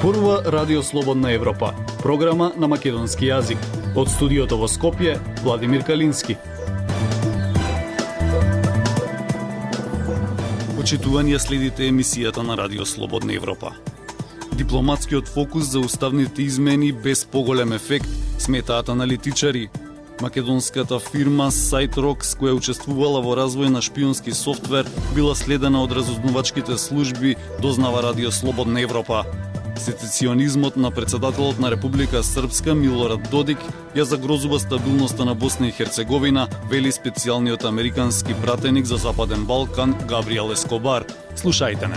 Зборува Радио Слободна Европа, програма на македонски јазик. Од студиото во Скопје, Владимир Калински. Почитување следите емисијата на Радио Слободна Европа. Дипломатскиот фокус за уставните измени без поголем ефект, сметаат аналитичари, Македонската фирма SiteRox, која учествувала во развој на шпионски софтвер, била следена од разузнавачките служби, дознава Радио Слободна Европа. Сецесионизмот на председателот на Република Српска Милорад Додик ја загрозува стабилноста на Босна и Херцеговина, вели специјалниот американски пратеник за Западен Балкан Габриел Ескобар. Слушајте не.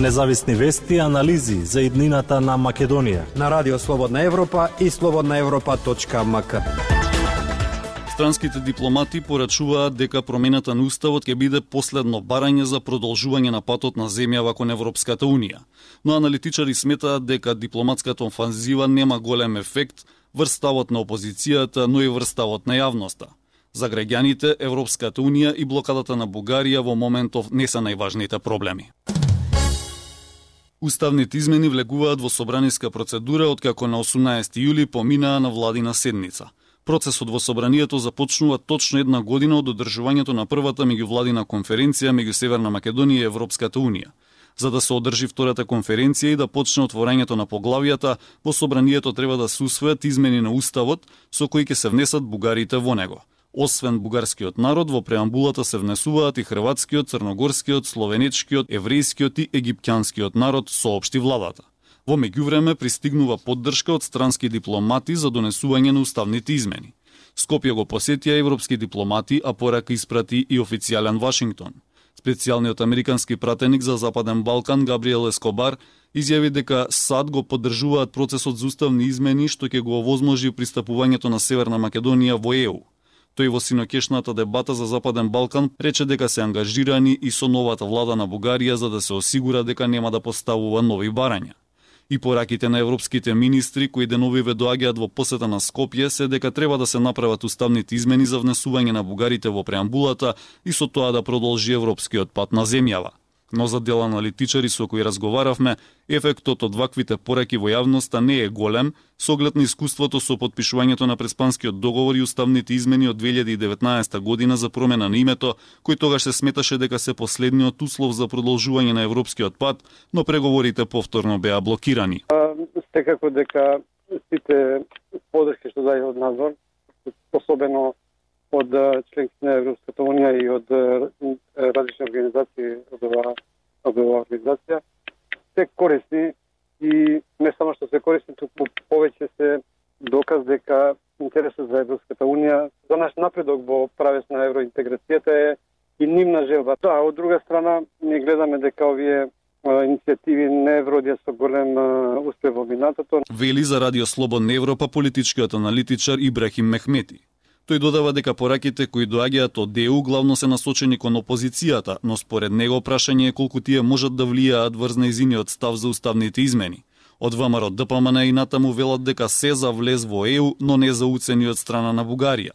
Независни вести и анализи за иднината на Македонија. На Радио Слободна Европа и слободнаевропа.мк. Странските дипломати порачуваат дека промената на уставот ќе биде последно барање за продолжување на патот на земјава кон Европската унија. Но аналитичари сметаат дека дипломатската офанзива нема голем ефект врз ставот на опозицијата, но и врз ставот на јавноста. За граѓаните, Европската унија и блокадата на Бугарија во моментов не се најважните проблеми. Уставните измени влегуваат во собраниска процедура откако на 18 јули поминаа на владина седница. Процесот во собранието започнува точно една година од одржувањето на првата меѓувладина конференција меѓу Северна Македонија и Европската Унија. За да се одржи втората конференција и да почне отворањето на поглавијата, во собранието треба да се усвојат измени на уставот со кои ќе се внесат бугарите во него. Освен бугарскиот народ, во преамбулата се внесуваат и хрватскиот, црногорскиот, словенечкиот, еврејскиот и египтјанскиот народ, соопшти владата. Во меѓувреме пристигнува поддршка од странски дипломати за донесување на уставните измени. Скопје го посетија европски дипломати, а порака испрати и официјален Вашингтон. Специјалниот американски пратеник за Западен Балкан Габриел Ескобар изјави дека САД го поддржуваат процесот за уставни измени што ќе го овозможи пристапувањето на Северна Македонија во ЕУ. Тој во синокешната дебата за Западен Балкан рече дека се ангажирани и со новата влада на Бугарија за да се осигура дека нема да поставува нови барања. И пораките на европските министри кои деновиве доаѓаат во посета на Скопје се дека треба да се направат уставните измени за внесување на бугарите во преамбулата и со тоа да продолжи европскиот пат на земјава но за дел аналитичари со кои разговаравме, ефектот од ваквите пораки во јавноста не е голем, со оглед на искуството со подпишувањето на Преспанскиот договор и уставните измени од 2019 година за промена на името, кој тогаш се сметаше дека се последниот услов за продолжување на европскиот пат, но преговорите повторно беа блокирани. Секако дека сите подршки што дај од надзор, особено од членки на Европската Унија и од различни организации од оваа од оваа организација се корисни и не само што се корисни, туку повеќе се доказ дека интересот за Европската Унија, за наш напредок во правец на евроинтеграцијата е и нивна желба. Да, од друга страна, ние гледаме дека овие иницијативи не вродија со голем успех во минатото. Вели за Радио Слободна Европа политичкиот аналитичар Ибрахим Мехмети. Тој додава дека пораките кои доаѓаат од ДЕУ главно се насочени кон опозицијата, но според него прашање е колку тие можат да влијаат врз неизиниот став за уставните измени. Од ВМРО ДПМН и натаму велат дека се за влез во ЕУ, но не за уцени од страна на Бугарија.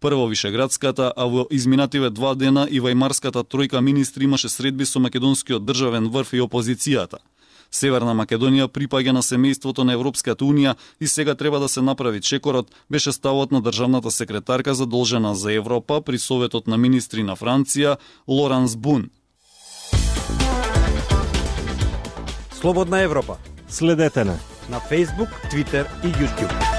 Прво Вишеградската, а во изминативе два дена и Вајмарската тројка министри имаше средби со македонскиот државен врв и опозицијата. Северна Македонија припаѓа на семејството на Европската Унија и сега треба да се направи чекорот, беше ставот на државната секретарка задолжена за Европа при Советот на министри на Франција Лоранс Бун. Слободна Европа. Следете на на Facebook, Twitter и YouTube.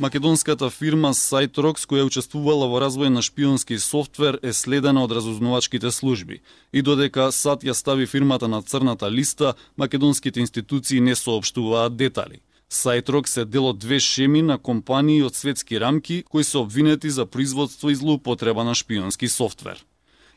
Македонската фирма Сайтрокс, која учествувала во развој на шпионски софтвер, е следена од разузнавачките служби. И додека САД ја стави фирмата на црната листа, македонските институции не соопштуваат детали. SiteRox е дел од две шеми на компании од светски рамки кои се обвинети за производство и злоупотреба на шпионски софтвер.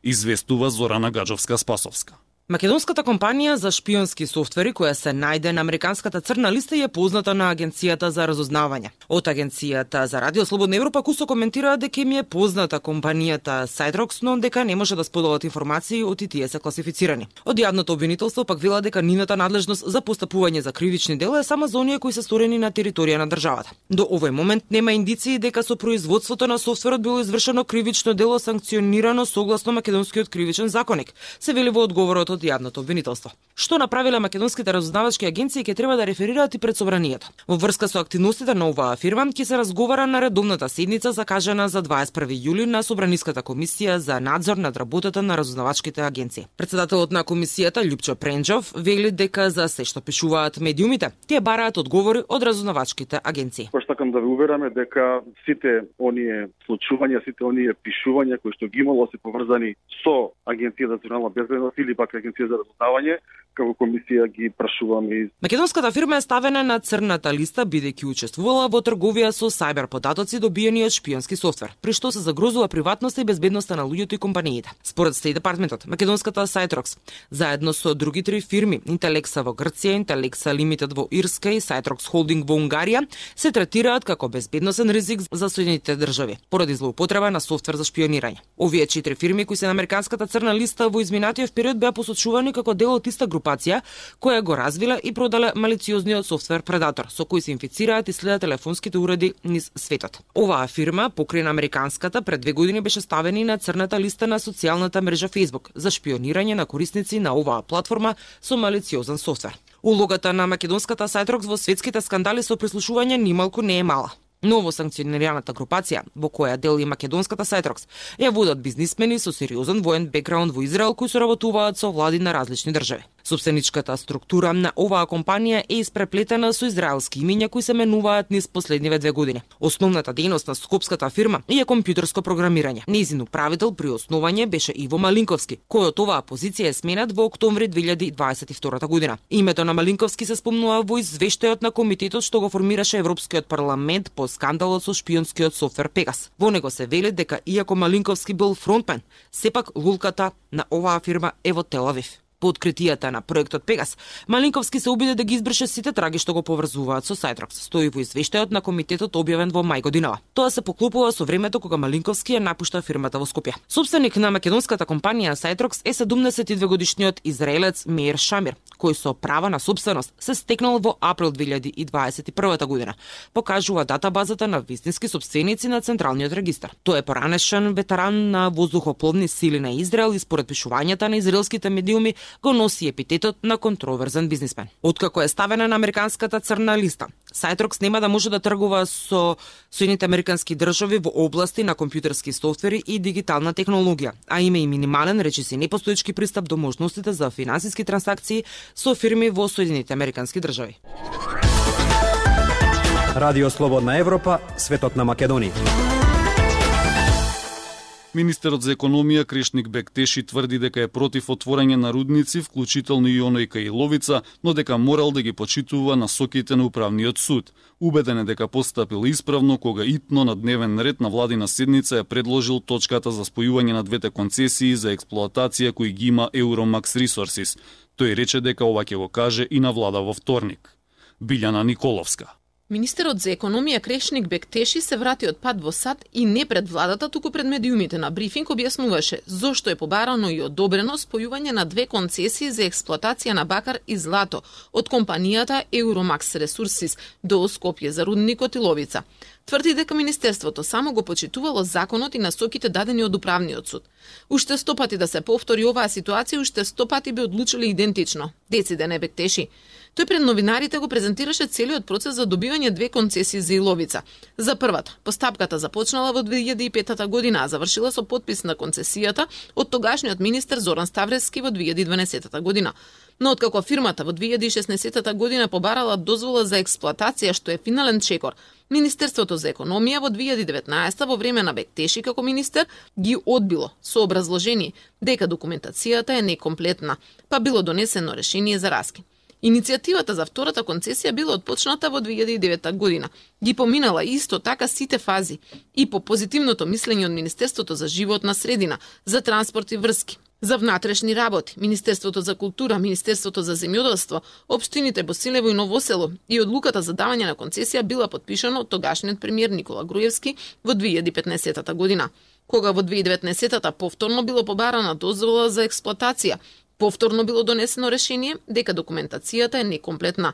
Известува Зорана Гаджовска-Спасовска. Македонската компанија за шпионски софтвери која се најде на американската црна листа е позната на агенцијата за разузнавање. Од агенцијата за Радио Слободна Европа кусо коментира дека им е позната компанијата Сайдрокс, но дека не може да споделат информации од и тие се класифицирани. Од јавното обвинителство пак вела дека нината надлежност за постапување за кривични дела е само за оние кои се сторени на територија на државата. До овој момент нема индиции дека со производството на софтверот било извршено кривично дело санкционирано согласно македонскиот кривичен законник, се вели во одговорот од јавното обвинителство. Што направиле македонските разузнавачки агенции ќе треба да реферираат и пред собранието. Во врска со активностите на оваа фирма ќе се разговара на редовната седница закажана за 21 јули на Собраниската комисија за надзор над работата на разузнавачките агенции. Председателот на комисијата Љупчо Пренџов вели дека за се што пишуваат медиумите, тие бараат одговори од разузнавачките агенции. Кој сакам да ве увераме дека сите оние случувања, сите оние пишувања кои што ги имало се поврзани со Агенција за национална безбедност или пак Агенција за разузнавање, како комисија ги прашуваме. Македонската фирма е ставена на црната листа бидејќи учествувала во трговија со сајбер податоци добиени од шпионски софтвер, при што се загрозува приватноста и безбедноста на луѓето и компаниите. Според Стеј департментот, македонската Сайтрокс, заедно со други три фирми, Интелекса во Грција, Интелекса Лимитед во Ирска и Сайтрокс Холдинг во Унгарија, се третираат како безбедносен ризик за Соединетите држави, поради злоупотреба на софтвер за шпионирање. Овие четири фирми кои се на американската црна листа во изминатиот период беа посочувани како дел од иста групација која го развила и продала малициозниот софтвер Predator, со кој се инфицираат и следат телефонските уреди низ светот. Оваа фирма, покрај на американската, пред две години беше ставена на црната листа на социјалната мрежа Facebook за шпионирање на корисници на оваа платформа со малициозен софтвер. Улогата на македонската Сайтрокс во светските скандали со прислушување нималку не е мала. Ново санкционираната групација, во која дел и македонската Сайтрокс, ја водат бизнисмени со сериозен воен бекграунд во Израел кои соработуваат со влади на различни држави. Собственичката структура на оваа компанија е испреплетена со израелски имиња кои се менуваат низ последниве две години. Основната дејност на скопската фирма е компјутерско програмирање. Незин управител при основање беше Иво Малинковски, кој од оваа позиција е сменат во октомври 2022 година. Името на Малинковски се спомнува во извештајот на комитетот што го формираше Европскиот парламент по скандалот со шпионскиот софтвер Пегас. Во него се вели дека иако Малинковски бил фронтмен, сепак лулката на оваа фирма е во Телавив. По откритијата на проектот Пегас, Малинковски се обиде да ги избрише сите траги што го поврзуваат со Сайтрокс, стои во извештајот на комитетот објавен во мај годинава. Тоа се поклопува со времето кога Малинковски ја напушта фирмата во Скопје. Собственик на македонската компанија Сайтрокс е 72 годишниот израелец Меир Шамир, кој со права на собственост се стекнал во април 2021 година, покажува датабазата на вистински собственици на Централниот регистар. Тој е поранешен ветеран на воздухопловни сили на Израел и според пишувањата на израелските медиуми го носи епитетот на контроверзен бизнисмен. Откако е ставена на американската црна листа, Сайтрокс нема да може да тргува со Соединените американски држави во области на компјутерски софтвери и дигитална технологија, а има и минимален речиси непостоечки пристап до можностите за финансиски трансакции со фирми во Соединените американски држави. Радио Слободна Европа, светот на Македонија. Министерот за економија Крешник Бектеши тврди дека е против отворање на рудници, вклучително и оној кај Ловица, но дека морал да ги почитува насоките на управниот суд. Убеден е дека постапил исправно кога итно на дневен ред на владина седница е предложил точката за спојување на двете концесии за експлоатација кои ги има Euromax Resources. Тој рече дека ова ќе го каже и на влада во вторник. Билјана Николовска. Министерот за економија Крешник Бектеши се врати од пат во сад и не пред владата, туку пред медиумите на брифинг објаснуваше зошто е побарано и одобрено спојување на две концесии за експлоатација на бакар и злато од компанијата Euromax Resources до Скопје за рудникот и Ловица. Тврди дека Министерството само го почитувало законот и насоките дадени од управниот суд. Уште сто пати да се повтори оваа ситуација, уште сто пати би одлучили идентично. Дециде не Бектеши. Тој пред новинарите го презентираше целиот процес за добивање две концесии за Иловица. За првата, постапката започнала во 2005 година, а завршила со подпис на концесијата од тогашниот министер Зоран Ставрески во 2012 година. Но откако фирмата во 2016 година побарала дозвола за експлоатација што е финален чекор, Министерството за економија во 2019 во време на Бектеши како министер ги одбило со образложение дека документацијата е некомплетна, па било донесено решение за раскин. Иницијативата за втората концесија била отпочната во 2009 година. Ги поминала исто така сите фази и по позитивното мислење од Министерството за животна средина, за транспорт и врски, За внатрешни работи, Министерството за култура, Министерството за земјоделство, општините Босилево и Новосело и одлуката за давање на концесија била подпишана од тогашниот премиер Никола Груевски во 2015 година. Кога во 2019 повторно било побарана дозвола за експлоатација, повторно било донесено решение дека документацијата е некомплетна.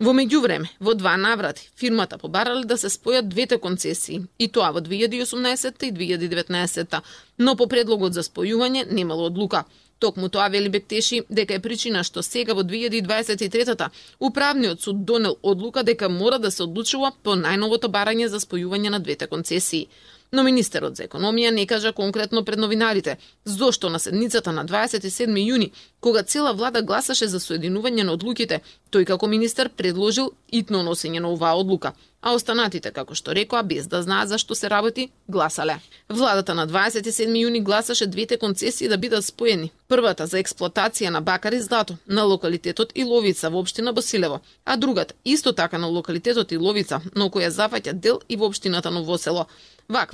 Во меѓувреме, во два наврати, фирмата побарале да се спојат двете концесии, и тоа во 2018 и 2019, но по предлогот за спојување немало одлука. Токму тоа вели Бектеши дека е причина што сега во 2023-та управниот суд донел одлука дека мора да се одлучува по најновото барање за спојување на двете концесии но министерот за економија не кажа конкретно пред новинарите зошто на седницата на 27 јуни, кога цела влада гласаше за соединување на одлуките, тој како министер предложил итно носење на оваа одлука, а останатите, како што рекоа, без да знаат за што се работи, гласале. Владата на 27 јуни гласаше двете концесии да бидат споени. Првата за експлоатација на бакар и злато на локалитетот Иловица во општина Босилево, а другата исто така на локалитетот Иловица, но која зафаќа дел и во општината Новосело.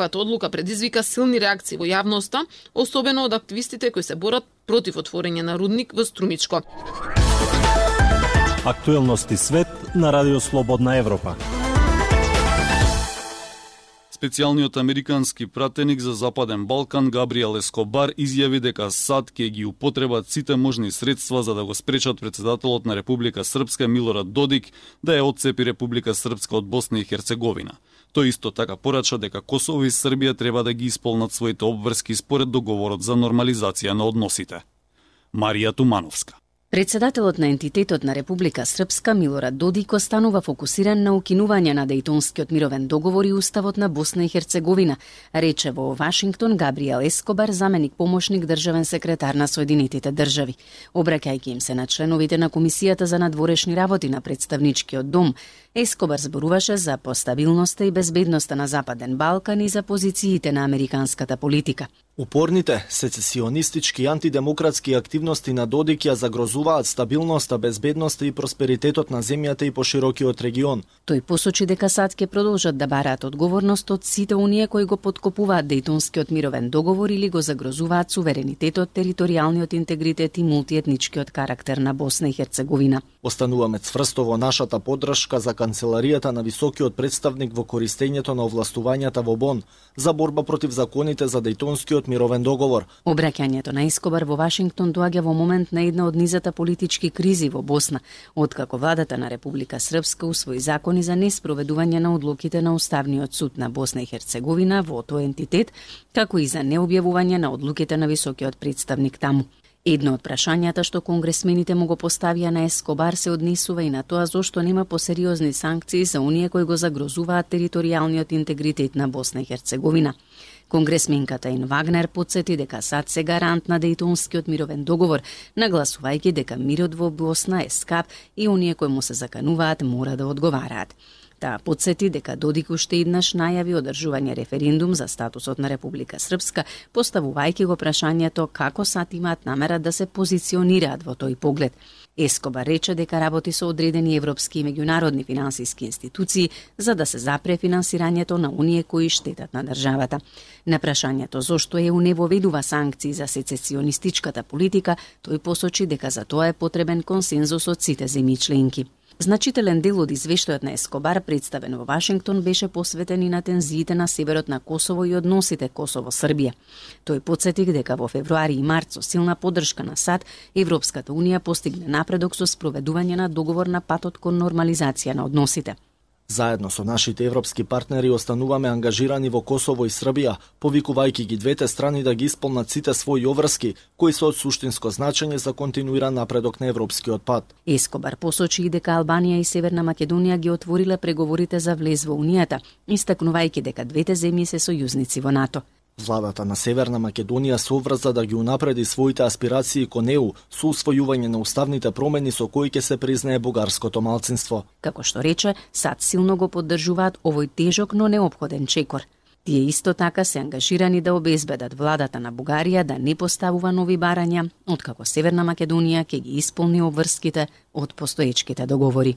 Ваквата одлука предизвика силни реакции во јавноста, особено од активистите кои се борат против отворење на рудник во Струмичко. Актуелности свет на Радио Слободна Европа. Специјалниот американски пратеник за Западен Балкан Габриел Ескобар изјави дека САД ќе ги употребат сите можни средства за да го спречат председателот на Република Српска Милорад Додик да ја одцепи Република Српска од Босна и Херцеговина. Тој исто така порача дека Косово и Србија треба да ги исполнат своите обврски според договорот за нормализација на односите. Марија Тумановска Председателот на ентитетот на Република Српска Милорад Додик останува фокусиран на укинување на Дејтонскиот мировен договор и уставот на Босна и Херцеговина, рече во Вашингтон Габриел Ескобар, заменик помошник државен секретар на Соединетите држави. Обраќајќи им се на членовите на Комисијата за надворешни работи на представничкиот дом, Ескобар зборуваше за постабилноста и безбедноста на Западен Балкан и за позициите на американската политика. Упорните сецесионистички антидемократски активности на Додик ја загрозуваат стабилноста, безбедноста и просперитетот на земјата и поширокиот регион. Тој посочи дека САД ќе продолжат да бараат одговорност од сите оние кои го подкопуваат Дејтонскиот мировен договор или го загрозуваат суверенитетот, територијалниот интегритет и мултиетничкиот карактер на Босна и Херцеговина. Остануваме цврсто во нашата поддршка за канцеларијата на високиот представник во користењето на овластувањата во Бон за борба против законите за Дејтонскиот мировен договор. Обраќањето на Ескобар во Вашингтон доаѓа во момент на една од низата политички кризи во Босна, откако владата на Република Српска усвои закони за неспроведување на одлуките на Уставниот суд на Босна и Херцеговина во тој ентитет, како и за необјавување на одлуките на високиот представник таму. Едно од прашањата што конгресмените му го поставија на Ескобар се однесува и на тоа зошто нема посериозни санкции за оние кои го загрозуваат територијалниот интегритет на Босна и Херцеговина. Конгресменката Ин Вагнер подсети дека САД се гарант на Дејтонскиот мировен договор, нагласувајќи дека мирот во Босна е скап и оние кои му се закануваат мора да одговараат. Таа подсети дека Додик уште еднаш најави одржување референдум за статусот на Република Српска, поставувајќи го прашањето како сат имаат намера да се позиционираат во тој поглед. Ескоба рече дека работи со одредени европски и меѓународни финансиски институции за да се запре финансирањето на оние кои штетат на државата. На прашањето зошто ЕУ не воведува санкции за сецесионистичката политика, тој посочи дека за тоа е потребен консензус од сите земји членки. Значителен дел од извештајот на Ескобар представен во Вашингтон беше посветен и на тензиите на северот на Косово и односите Косово-Србија. Тој подсети дека во февруари и март со силна поддршка на САД, Европската Унија постигне напредок со спроведување на договор на патот кон нормализација на односите. Заедно со нашите европски партнери остануваме ангажирани во Косово и Србија, повикувајќи ги двете страни да ги исполнат сите своји обврски, кои се од суштинско значење за континуиран напредок на европскиот пат. Ескобар посочи и дека Албанија и Северна Македонија ги отвориле преговорите за влез во Унијата, истакнувајќи дека двете земји се сојузници во НАТО. Владата на Северна Македонија се обврза да ги унапреди своите аспирации кон ЕУ со усвојување на уставните промени со кои ќе се признае бугарското малцинство. Како што рече, САД силно го поддржуваат овој тежок но необходен чекор. Тие исто така се ангажирани да обезбедат владата на Бугарија да не поставува нови барања, откако Северна Македонија ќе ги исполни обврските од постоечките договори.